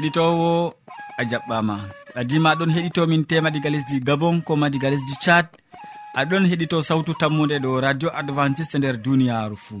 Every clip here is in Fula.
keɗitowo a jaɓɓama. Adima aɗon heɗitomin tema diga lesdi gabon ko ma diga lesdi tchad. Aɗon heɗito sawtu tammude ɗo radio adventiste nder duniyaru fou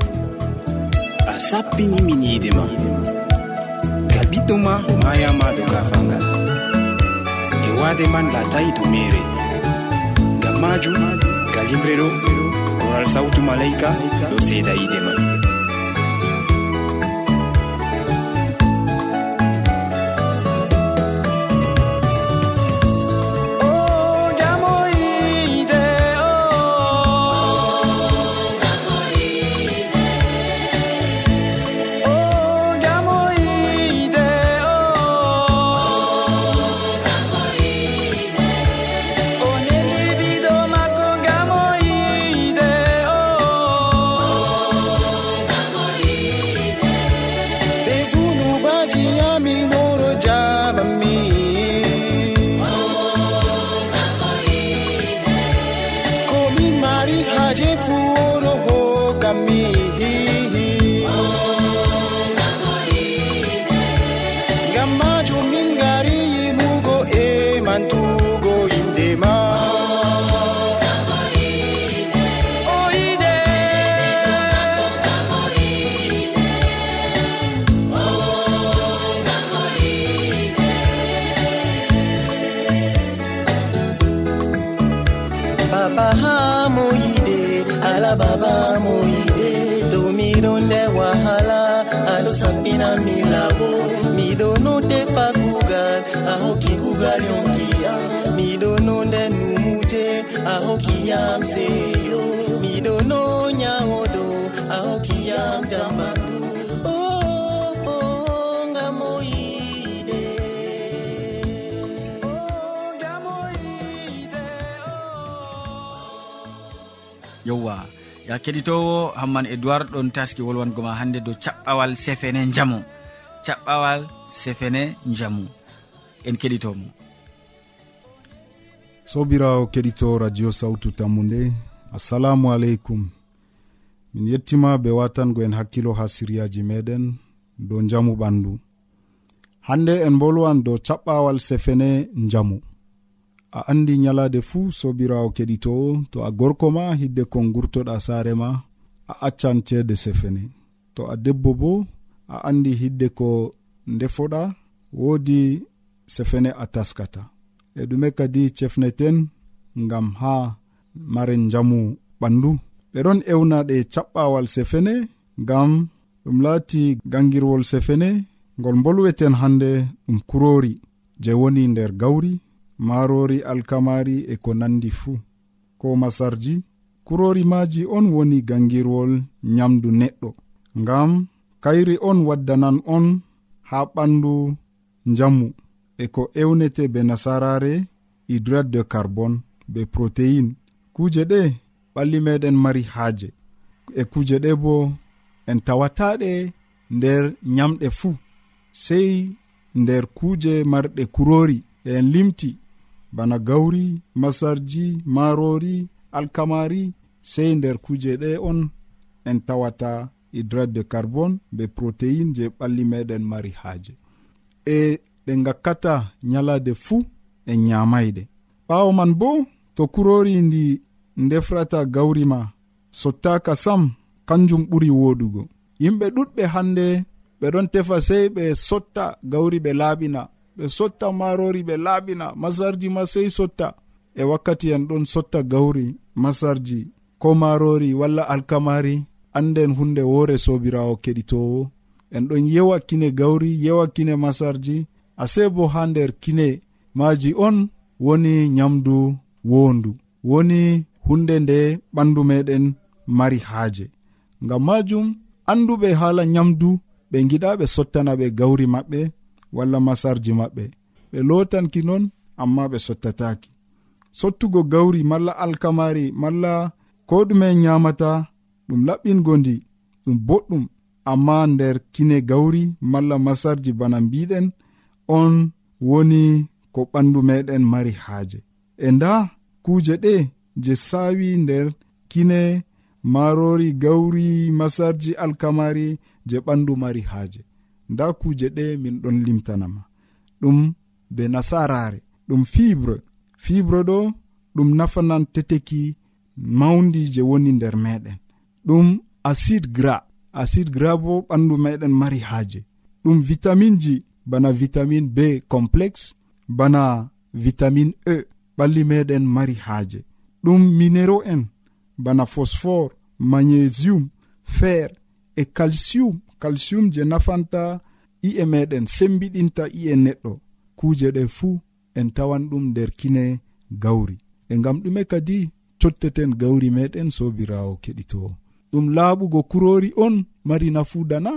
a sappini min yiide ma. Ga ɓiɗɗo ma mayama do gafangal e waade man latayi to mere ngam majum galimre ɗo koral sawtu malayka ɗo seeda yiide man. a hokkiyam seyo miɗo no nyawoɗo a hokkiyam tamma yowwa ya keɗitowo hamman edoird ɗon taski wolwango ma hannde dow caɓɓawal sefene jamu caɓɓawal sefene jamu en keɗitomo. sobirawo keɗito radio sawtu tammu nde assalamu aleykum. Min yettima be watango en hakkilo ha siryaji meɗen dow jamu ɓandu. Hande en bolwan dow caɓɓawal sefene jamu a andi nyalade fuu sobirawo keɗitowo to a gorko ma hidde kon gurtoɗa saare ma a accan ceede sefene. To a debbo bo a andi hidde ko ndefoɗa woodi sefene a taskata. e ɗume kadi cefneten ngam ha maren jamu ɓandu. Ɓeɗon ewna ɗe caɓɓawal sefene ngam ɗum laati gangirwol sefene ngol bolweten hande ɗum kurori je woni nder gawri marori alkamari e ko nandi fuu. Ko masarji kurori maji on woni gangirwol nyamdu neɗɗo ngam kayri on waddanan on ha ɓandu njamu. e ko ewnete be nasarare hydrate de carbone be protéine kuje ɗe ɓalli meɗen mari haaje. E kuje ɗe bo en tawataɗe nder nyamɗe fuu sei nder kuje marɗe kurori ɗe en limti. Bana gawri masarji marori alkamari sei nder kuje ɗe on en tawata hydrate de carbone be protéine je ɓalli meɗen mari haaje. E ɗe gakkata nyalade fuu en nyamayɗe ɓawo man bo to kurori ndi ndefrata gawri ma sottaka sam kanjum ɓuri woɗugo. Yimɓe ɗuɗɓe hande ɓe ɗon tefa sey ɓe sotta gawri ɓe laaɓina. Ɓe sotta marori ɓe laaɓina masarji ma sey sotta. E wakkati en ɗon sotta gawri masarji ko marori walla alkamari anden hunde woore sobirawo keɗitowo en ɗon yewa kine gawri yewa kine masarji ase bo ha nder kine maji on woni nyamdu wondu woni hunde nde ɓandu meɗen mari haaje. Ngam majum anduɓe haala nyamdu ɓe giɗa ɓe sottana ɓe gawri maɓɓe walla masarji maɓɓe. Ɓe lotanki non amma ɓe sottataki sottugo gawri malla alkamari malla ko ɗume nyamata ɗum laɓɓingo ndi ɗum boɗɗum. Amma nder kine gawri malla masarji bana mbiɗen on woni ko ɓandu meɗen mari haaje. E nda kuuje ɗe je saawi nder kine marori gawri masarji alkamari je ɓandu mari haaje. Nda kuuje ɗe min ɗon limtanama. Ɗum be nasarare ɗum fibre fibre ɗo ɗum nafanan teteki mawdi je woni nder meɗen. Ɗum acide gras. Acide gras bo ɓandu meɗen mari haaje. Ɗum vitamin ji bana vitamine b complexe bana vitamine e. Ɓalli meɗen mari haaje. Ɗum minero en. Bana phosphore magnésium fer e calcium. Calcium je nafanta i'e meɗen sembiɗinta i'e neɗɗo. Kuje ɗe fuu en tawan ɗum nder kine gawri. E ngam ɗume kadi cotteten gawri meɗen sobirawo keɗitowo. Ɗum laaɓugo kurori on mari nafuudana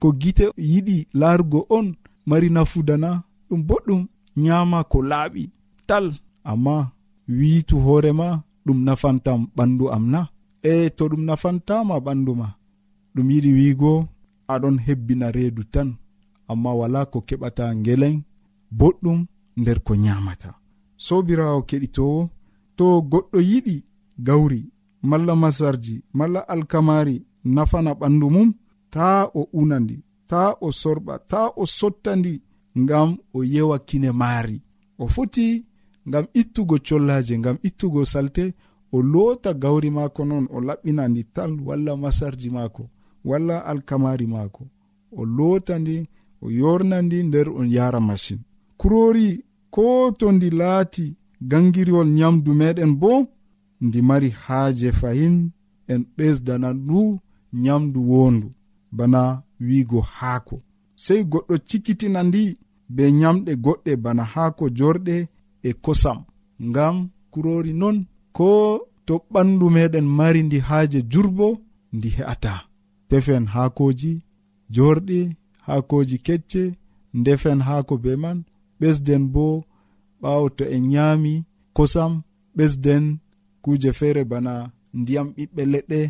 ko gite yiɗi laarugo on mari nafudana ɗum boɗɗum nyama ko laaɓi tal. Amma wiitu hoorema ɗum nafantam ɓandu am na. E to ɗum nafantama ɓandu ma ɗum yiɗi wiigo aɗon hebbina reedu tan. Amma wala ko keɓata ngelen boɗɗum nder ko nyamata. Sobirawo keɗitowo to goɗɗo yiɗi gawri malla masarji malla alkamari nafana ɓandu mum ta o unandi. ta o sorɓa ta o sottandi ngam o yewa kine maari. O foti ngam ittugo collaje ngam ittugo salte o loota gawri maako noon o laɓɓina ndi tal walla masarji maako walla alkamari maako. O loota ndi o yorna ndi nder on yara machine kurori ko to ndi laati gangiriwol nyamdu meɗen bo ndi mari haaje fahin en ɓesdana ndu nyamdu wondu bana wiigo haako. Sei goɗɗo cikkitina ndi be nyamɗe goɗɗe bana haako jorɗe e kosam ngam kurori non ko to ɓandu meɗen mari ndi haaje jurbo ndi he'ata. Tefen haakoji jorɗi haakoji kecce ndefen haako be man ɓesden bo ɓawo to en nyaami kosam ɓesden kuje feere bana ndiyam ɓiɓɓe leɗɗe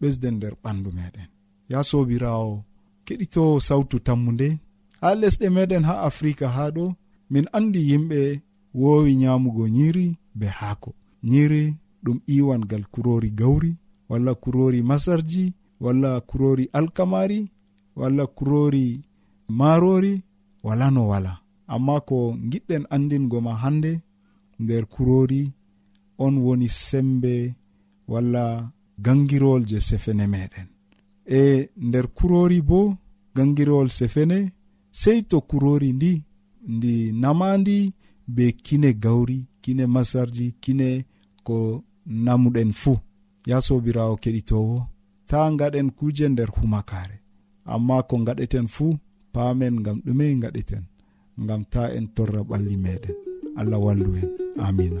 ɓesden nder ɓandu meɗen ya sobirawo keɗito sawtu tammude ha lesɗe meɗen ha afrika ha ɗo min andi yimɓe wowi nyamugo nyiri be haako. Nyiri ɗum iwangal kurori gawri walla kurori masarji walla kurori alkamari walla kurori marori wala no wala. Amma ko giɗɗen andingo ma hande nder kurori on woni sembe walla gangirol je sefene meɗen. e nder kurori bo gangirowol sefene sei to kurori ndi ndi namandi be kine gawri kine masarji kine ko namuɗen fuu ya sobirawo keɗitowo ta gaɗen kuje nder humakare. Amma ko gaɗeten fuu paamen gam ɗume gaɗeten gam ta en torra ɓalli meɗen. Allah wallu en. Amina.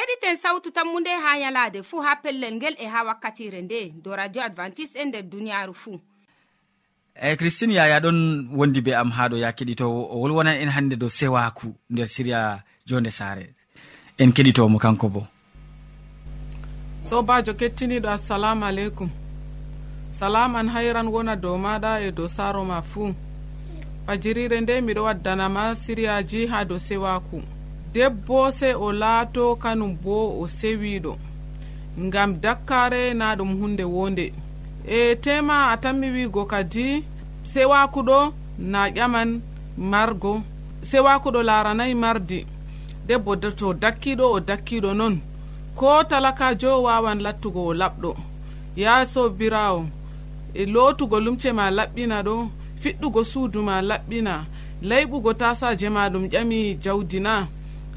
keɗiten sawtu tammu nde ha yalaade fuu ha pellel ngel e ha wakkatire nde do radio advantice'e e nder duniyaaru fuu eyi christine yaya ɗon wondi be am ha ɗo ya keɗitowo o wolwonan en hannde dow sewaku nder siriya jonde saare. En keɗitomo kanko bo. Sobajo kettiniɗo assalamu aleykum. Salam an hayran wona dow maɗa e dow saaro ma fuu fajirire nde miɗo waddanama siriyaji ha dow sewaku. debbo se o laato kanum bo o sewiɗo ngam dakkare na ɗum hunde wonde e tema a tammi wigo kadi sewakuɗo na ƴaman margo sewakuɗo laranayi mardi. Debbo to dakkiɗo o dakkiɗo noon ko talakajo wawan lattugo o laɓɗo. Ya sobirawo e lotugo lumce ma laɓɓina ɗo fiɗɗugo suudu ma laɓɓina. Layɓugo tasaje ma ɗum ƴami jawdi na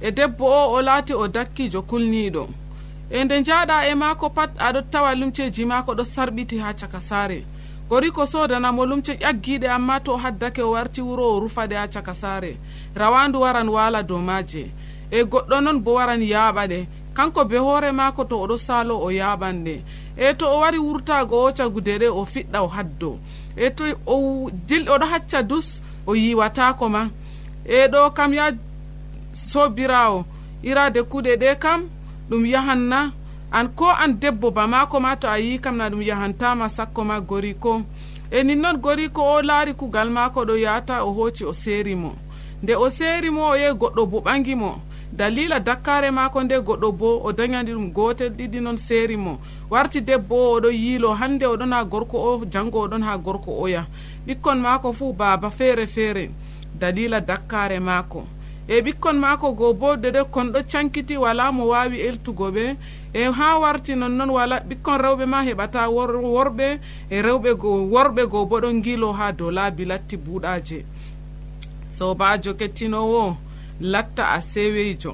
e debbo o o laati o dakkijo kulniiɗo. E nde njaaɗa e maako pat aɗo tawa lumceji maako ɗo sarɓiti ha caka saare. Gori ko sodanamo lumce ƴaggiɗe amma to haddake o warti wuro o rufaɗe ha caka saare. Rawandu waran waala dow maaje. E goɗɗo noon bo waran yaaɓaɗe. Kanko be hoore maako to oɗo saalo o yaaɓan ɗe e to o wari wurtago o cagude ɗe o fiɗɗa o haddo. E to o dil oɗo hacca dus o yiwatako ma. E ɗo kam ya sobirawo irade kuɗe ɗe kam ɗum yahanna. An ko an debbo ba mako ma to a yi kam na ɗum yahantama sakko ma goriko e nin ninnon goriko o laari kugal mako ɗo yata o hooci o serimo nde o serimo o yehi goɗɗo bo ɓangimo dalila dakkare mako nde goɗɗo bo o dañani ɗum gotel ɗiɗi noon serimo warti debbo o oɗo yiilo hande oɗon ha gorko o jango oɗon ha gorko oya ɓikkon mako fuu baaba feere feere. Dalila dakkare maako. e ɓikkon maako goo bo dede kon ɗo cankiti wala mo wawi eltugo ɓe e ha warti nonnoon wala ɓikkon rewɓe ma heɓata worɓe e rewɓe worɓe goo bo ɗon gilo ha dow laabi latti buuɗaje sobajo kettinowo latta a seweyjo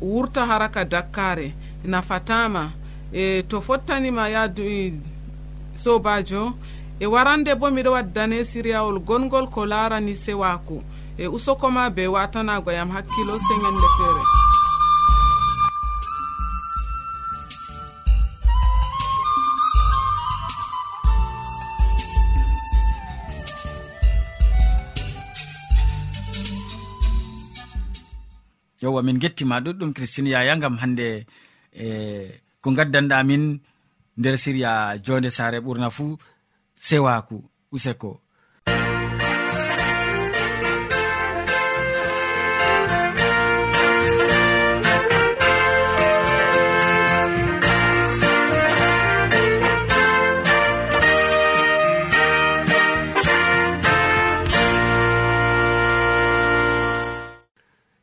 wurta haraka dakkare nafatama e to fottanima yaadu e sobajo e warande bo miɗo waddane siriyawol gongol ko larani sewaku e usokoma be watanago yam hakkilo sengende feere yowa min gettima ɗuɗɗum christine yaya gam hande e ko gaddanɗa min nder siriya jonde sare ɓurna fuu sewaku useko.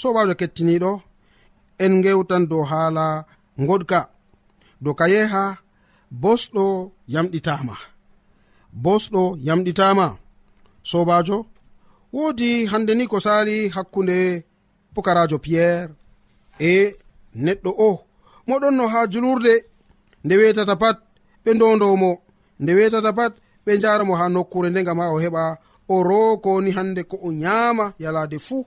sobajo kettiniɗo en gewtan dow haala goɗka dow ka yeha bosɗo yamɗitama. Bosɗo yamɗitama. Sobajo woodi hande ni ko sali hakkunde pukarajo piyerre e neɗɗo o moɗon no ha julurde. Nde wetata pat ɓe ndondomo nde wetata pat ɓe jaramo ha nokkure nde gam ha o heɓa o rokoni hande ko o nyama yalade fuu.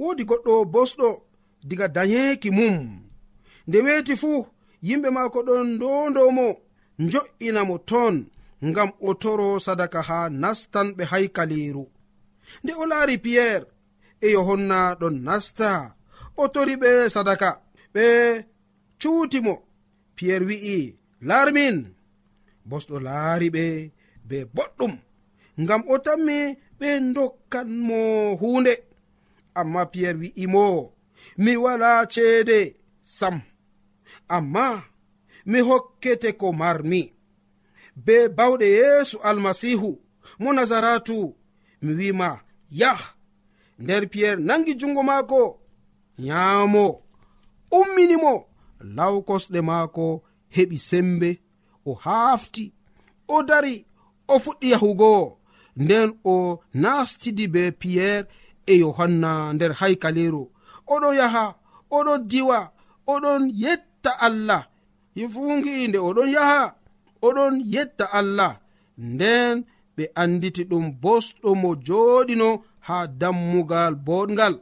wodi goɗɗo bosɗo diga dayeeki mum. Nde weeti fuu yimɓe maako ɗon ndondomo jo'inamo ton ngam o toro sadaka ha nastanɓe haykaliiru. Nde o laari piyerre e yohonna ɗon nasta o tori ɓe sadaka ɓe cuutimo piyerre wi'i laarmin bosɗo laari ɓe be boɗɗum. Ngam o tammi ɓe dokkanmo huunde. amma piyerre wi'imo mi wala ceede sam. Amma mi hokkete ko marmi. Be bawɗe yeesu almasihu mo nazaratu mi wima yah. Nder piyerre nangi jungo maako nyaamo. Umminimo law kosɗe maako heɓi sembe. O haafti o dari o fuɗɗi yahugo. Nden o nastidi be piyerre e yohanna nder haykaleru oɗon yaha oɗon diwa oɗon yetta allah. Fungiinde oɗon yaha oɗon yetta allah. Nden ɓe anditi ɗum bosɗo mo joɗino ha dammugal boɗgal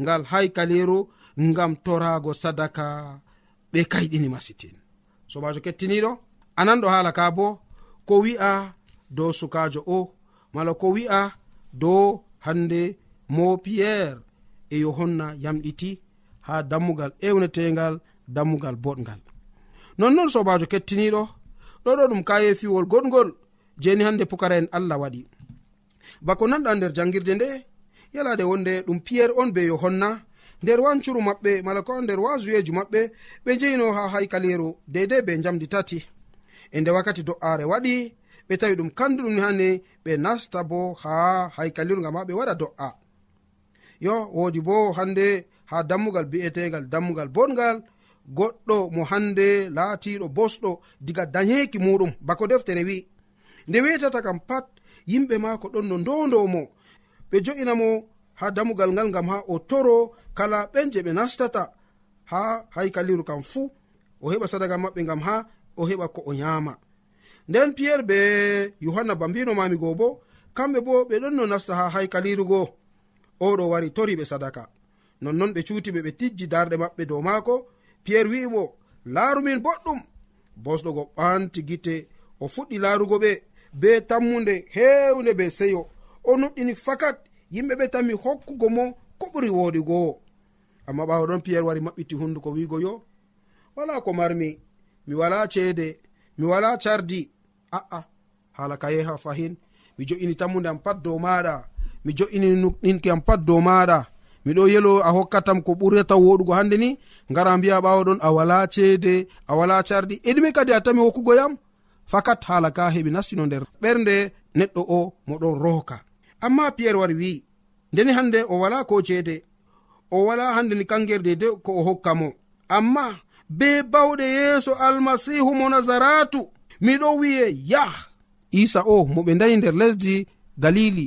ngal haykaleru ngam torago sadaka. Ɓe kayɗini masitin. Sobajo kettiniɗo ananɗo hala ka bo ko wi'a dow sukajo o mala ko wi'a dow hande mo piyerre e yohanna yamɗiti ha dammugal ewnetegal dammugal boɗgal. Nonnon sobajo kettiniɗo ɗoɗo ɗum kaye fiwol goɗgol jeni hande pukara en allah waɗi. Bako nanɗa nder jangirde nde yalade wonde ɗum piyerre on be yohanna nder wancuru maɓɓe mala ko nder wasuyeji maɓɓe ɓe jeyino ha haykaliru deidei be jamdi tati. E nde wakkati do'are waɗi ɓe tawi ɗum kanduɗum hande ɓe nasta bo ha haykaliru gam ha ɓe waɗa do'a. yo wodi bo hande ha dammugal bi'etegal dammugal bongal goɗɗo mo hande laatiɗo bosɗo diga dayeki muɗum. Bako deftere wi nde wetata kam pat yimɓe maako ɗon no ndondomo ɓe jo'inamo ha damugal ngal ngam ha o toro kala ɓen je ɓe nastata. Ha haykaliru kam fuu o heɓa sadaka maɓɓe ngam ha o heɓa ko o nyama nden piyerre be yohanna bambino mami go bo kamɓe bo ɓe ɗon no nasta ha haykaliru goo oɗo wari tori ɓe sadaka. Nonnon ɓe cuutiɓe ɓe tijji darɗe maɓɓe dow maako. Piyerre wi'imo laarumin boɗɗum. Bosɗogo ɓanti gite o fuɗɗi laarugo ɓe be tammude hewnde be seyo. O nuɗɗini fakat yimɓe ɓe tanmi hokkugo mo ko ɓuri woɗigowo amma ɓawa ɗon piyerre wari maɓɓiti hunduko wiigo yo wala ko marmi mi wala ceede mi wala cardi. A'a hala ka yeha fahin. Mi jo'ini tammude am pat dow maɗa mi jo'ini ɗinkiyam pat dow maɗa miɗo yelo a hokkatam ko ɓurata woɗugo hande ni ngara mbiya ɓawo ɗon a wala ceede a wala cardi eɗume kadi a tami hokkugo yam fakat haala ka heɓi nastino nder. Ɓernde neɗɗo o moɗon rohka amma piyerre wari wi'i ndeni hande o wala ko ceede? O wala hande ni kangerde de ko o hokka mo? Amma be bawɗe yeeso almasihu mo nazaratu miɗo wi'e yah! Isa o mo ɓe ndayi nder lesdi galili.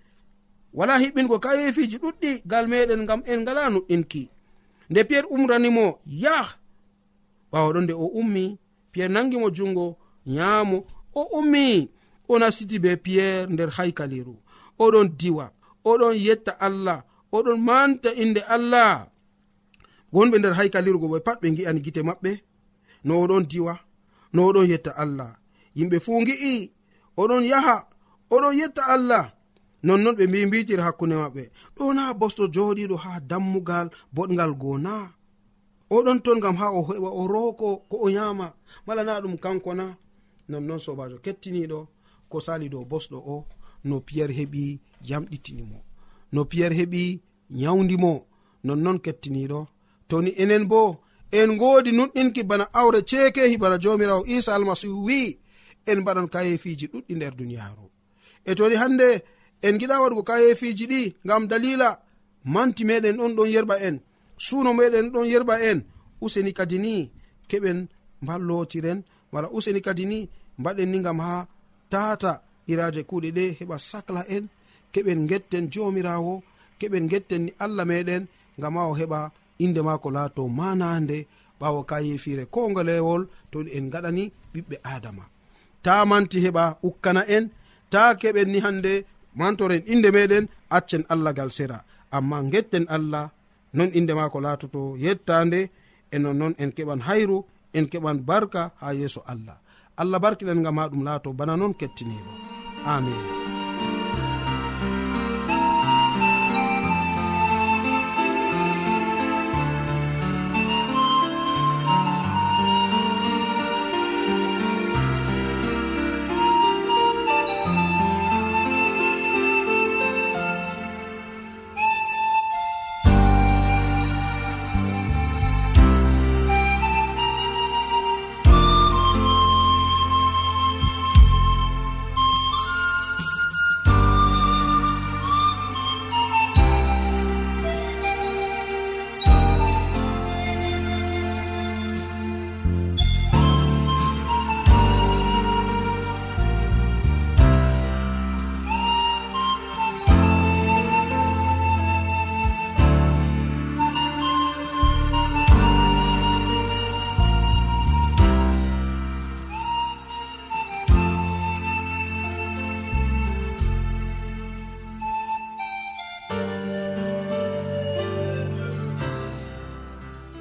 wala hiɓɓingo kayefiji ɗuɗɗi gal meɗen ngam en ngala nuɗɗinki nde piyerre umranimo yah ɓawaɗon nde o ummi piyerre nangimo jungo nyaamo o ummi o nastiti be piyerre nder haykaliru. Oɗon diwa oɗon yetta allah oɗon manta inde allah. Gonɓe nder haykalirgo ɓe pat ɓe gi'ani gite maɓɓe. No oɗon diwa no oɗon yetta allah. Yimɓe fuu gi'i oɗon yaha oɗon yetta allah. nonnon ɓe mbi mbitir hakkunde maɓɓe. Ɗo na bosɗo joɗiɗo ha dammugal boɗgal goo na oɗon ton gam ha o heɓa o rooko ko o yama mala na ɗum kanko na nonnon sobajo kettiniɗo ko sali dow bosɗo o no piyerre heɓi yamɗitinimo. No piyerre heɓi nyawdimo nonnon kettiniɗo. Toni enen bo en godi nuɗɗinki bana awre ceekehi bana jomirawo isa almasihu wi en mbaɗan kayefiji ɗuɗɗi nder duniyaru e toni hande en giɗa waɗugo kayefiji ɗi ngam dalila. Manti meɗen ɗon ɗon yerɓa en. Suuno meɗen ɗon yerɓa en. Useni kadi ni keɓen mballotiren. Wala useni kadi ni mbaɗen ni gam ha tata iraje kuuɗe ɗe heɓa sacla en. Keɓen getten jomirawo keɓen getten ni allah meɗen gam ha o heɓa inde mako laato manande. Ɓawo kayefire kongolewol to en gaɗani ɓiɓɓe adama. Ta manti heɓa ukkana en. Ta keɓen ni hande mantoren inde meɗen accen allah gal sera. Amma getten allah non inde mako latoto yettande e nonnon en keɓan hayru en keɓan barka ha yeeso allah. Allah barkiɗen gam ha ɗum laato bana noon kettiniɗo amin.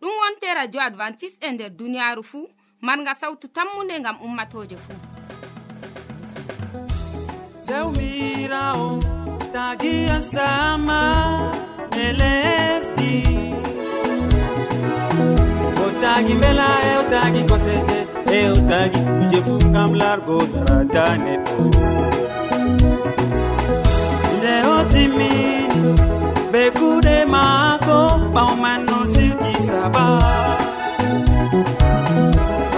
ɗum wonte radio advantice'e e nder duniyaru fuu. Marga sawtu tammunde gam ummatoje fuu. Jawmirawo tagiya sama e lesdi. O tagi mbela e o tagi koseje e o tagi kuje fu gam largo daraja neɗɗo. Nde o timmini be kuɗe maako ɓawman no siwti jaɓa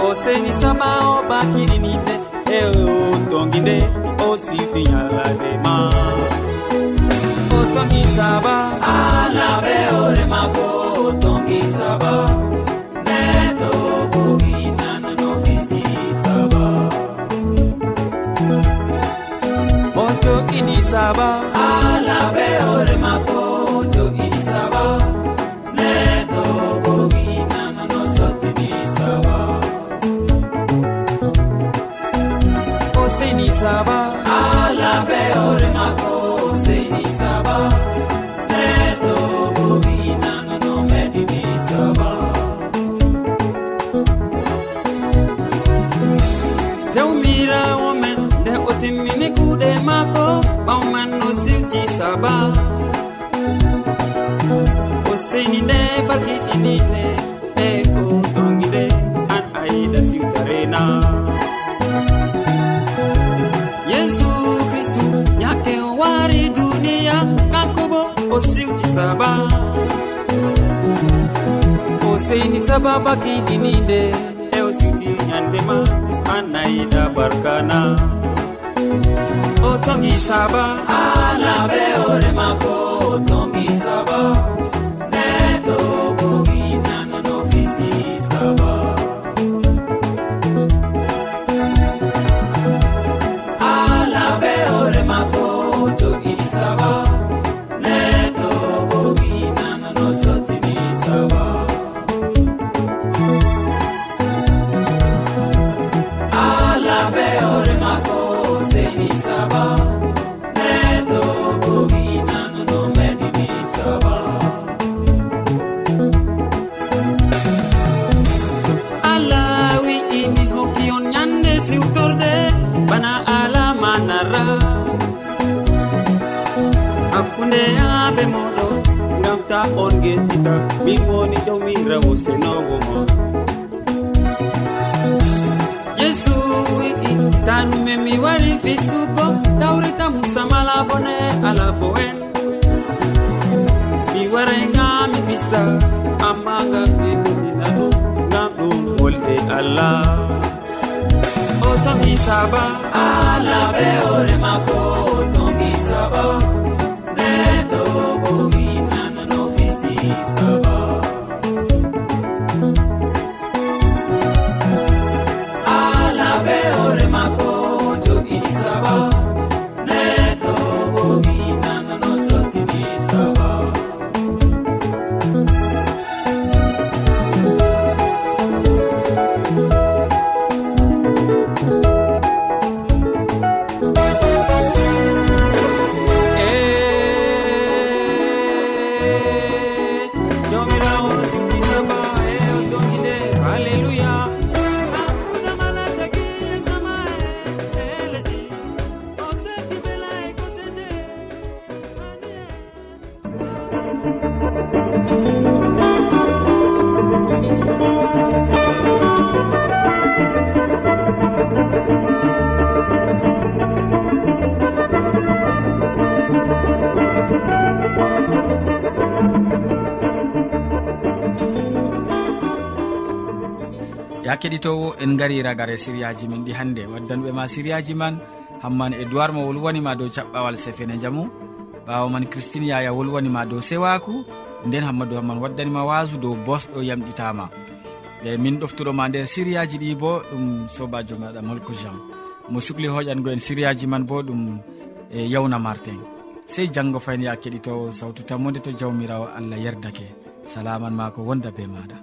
o seni sama o bakirinide e o tongi nde o sirti yallade ma. O tongi saba. Alaɓe ore mako o tongi saba. Neɗo bogi nanano fisti saba. O jogini saba. seni saba. Alabe ore mako seni saba. Neɗo bobinanono meɗini saba. Jawmirawo men nde o timmini kuuɗe maako ɓawman no sirji saba. O seni nde bakiɗinine e o tongi an a yiɗa sirtarena o siwti saba. O seyni saba bakiɗininde e o siwti ñandema annayiɗa barkana. O tongi saba. Alaɓe ore mako o tongi saba. warayngami fista amma ngam ɓeɗina ɗum ngam ɗum wolde allah. O tongi saba allah ɓe hoore mako o tongi saba neɗɗo keɗitowo en gari ragare siriyaji min ɗi hannde waddanɓe ma siriyaji man hamman e duwar mo wolwanima dow caɓɓawal sefene jaamu ɓawo man christine yaya wolwanima dow sewaku nden hammadou hamman waddanima wasu dow bosɗo yamɗitama. E min ɗoftuɗoma nder siriyaji ɗi bo ɗum sobajo maɗa molko jean. Mo sukli hoƴango en siriyaji man bo ɗum e yawna martin sey janggo fayni ya keɗitowo sawtu tammode to jawmirawo allah yerdake. Salaman ma ko wonda be maɗa.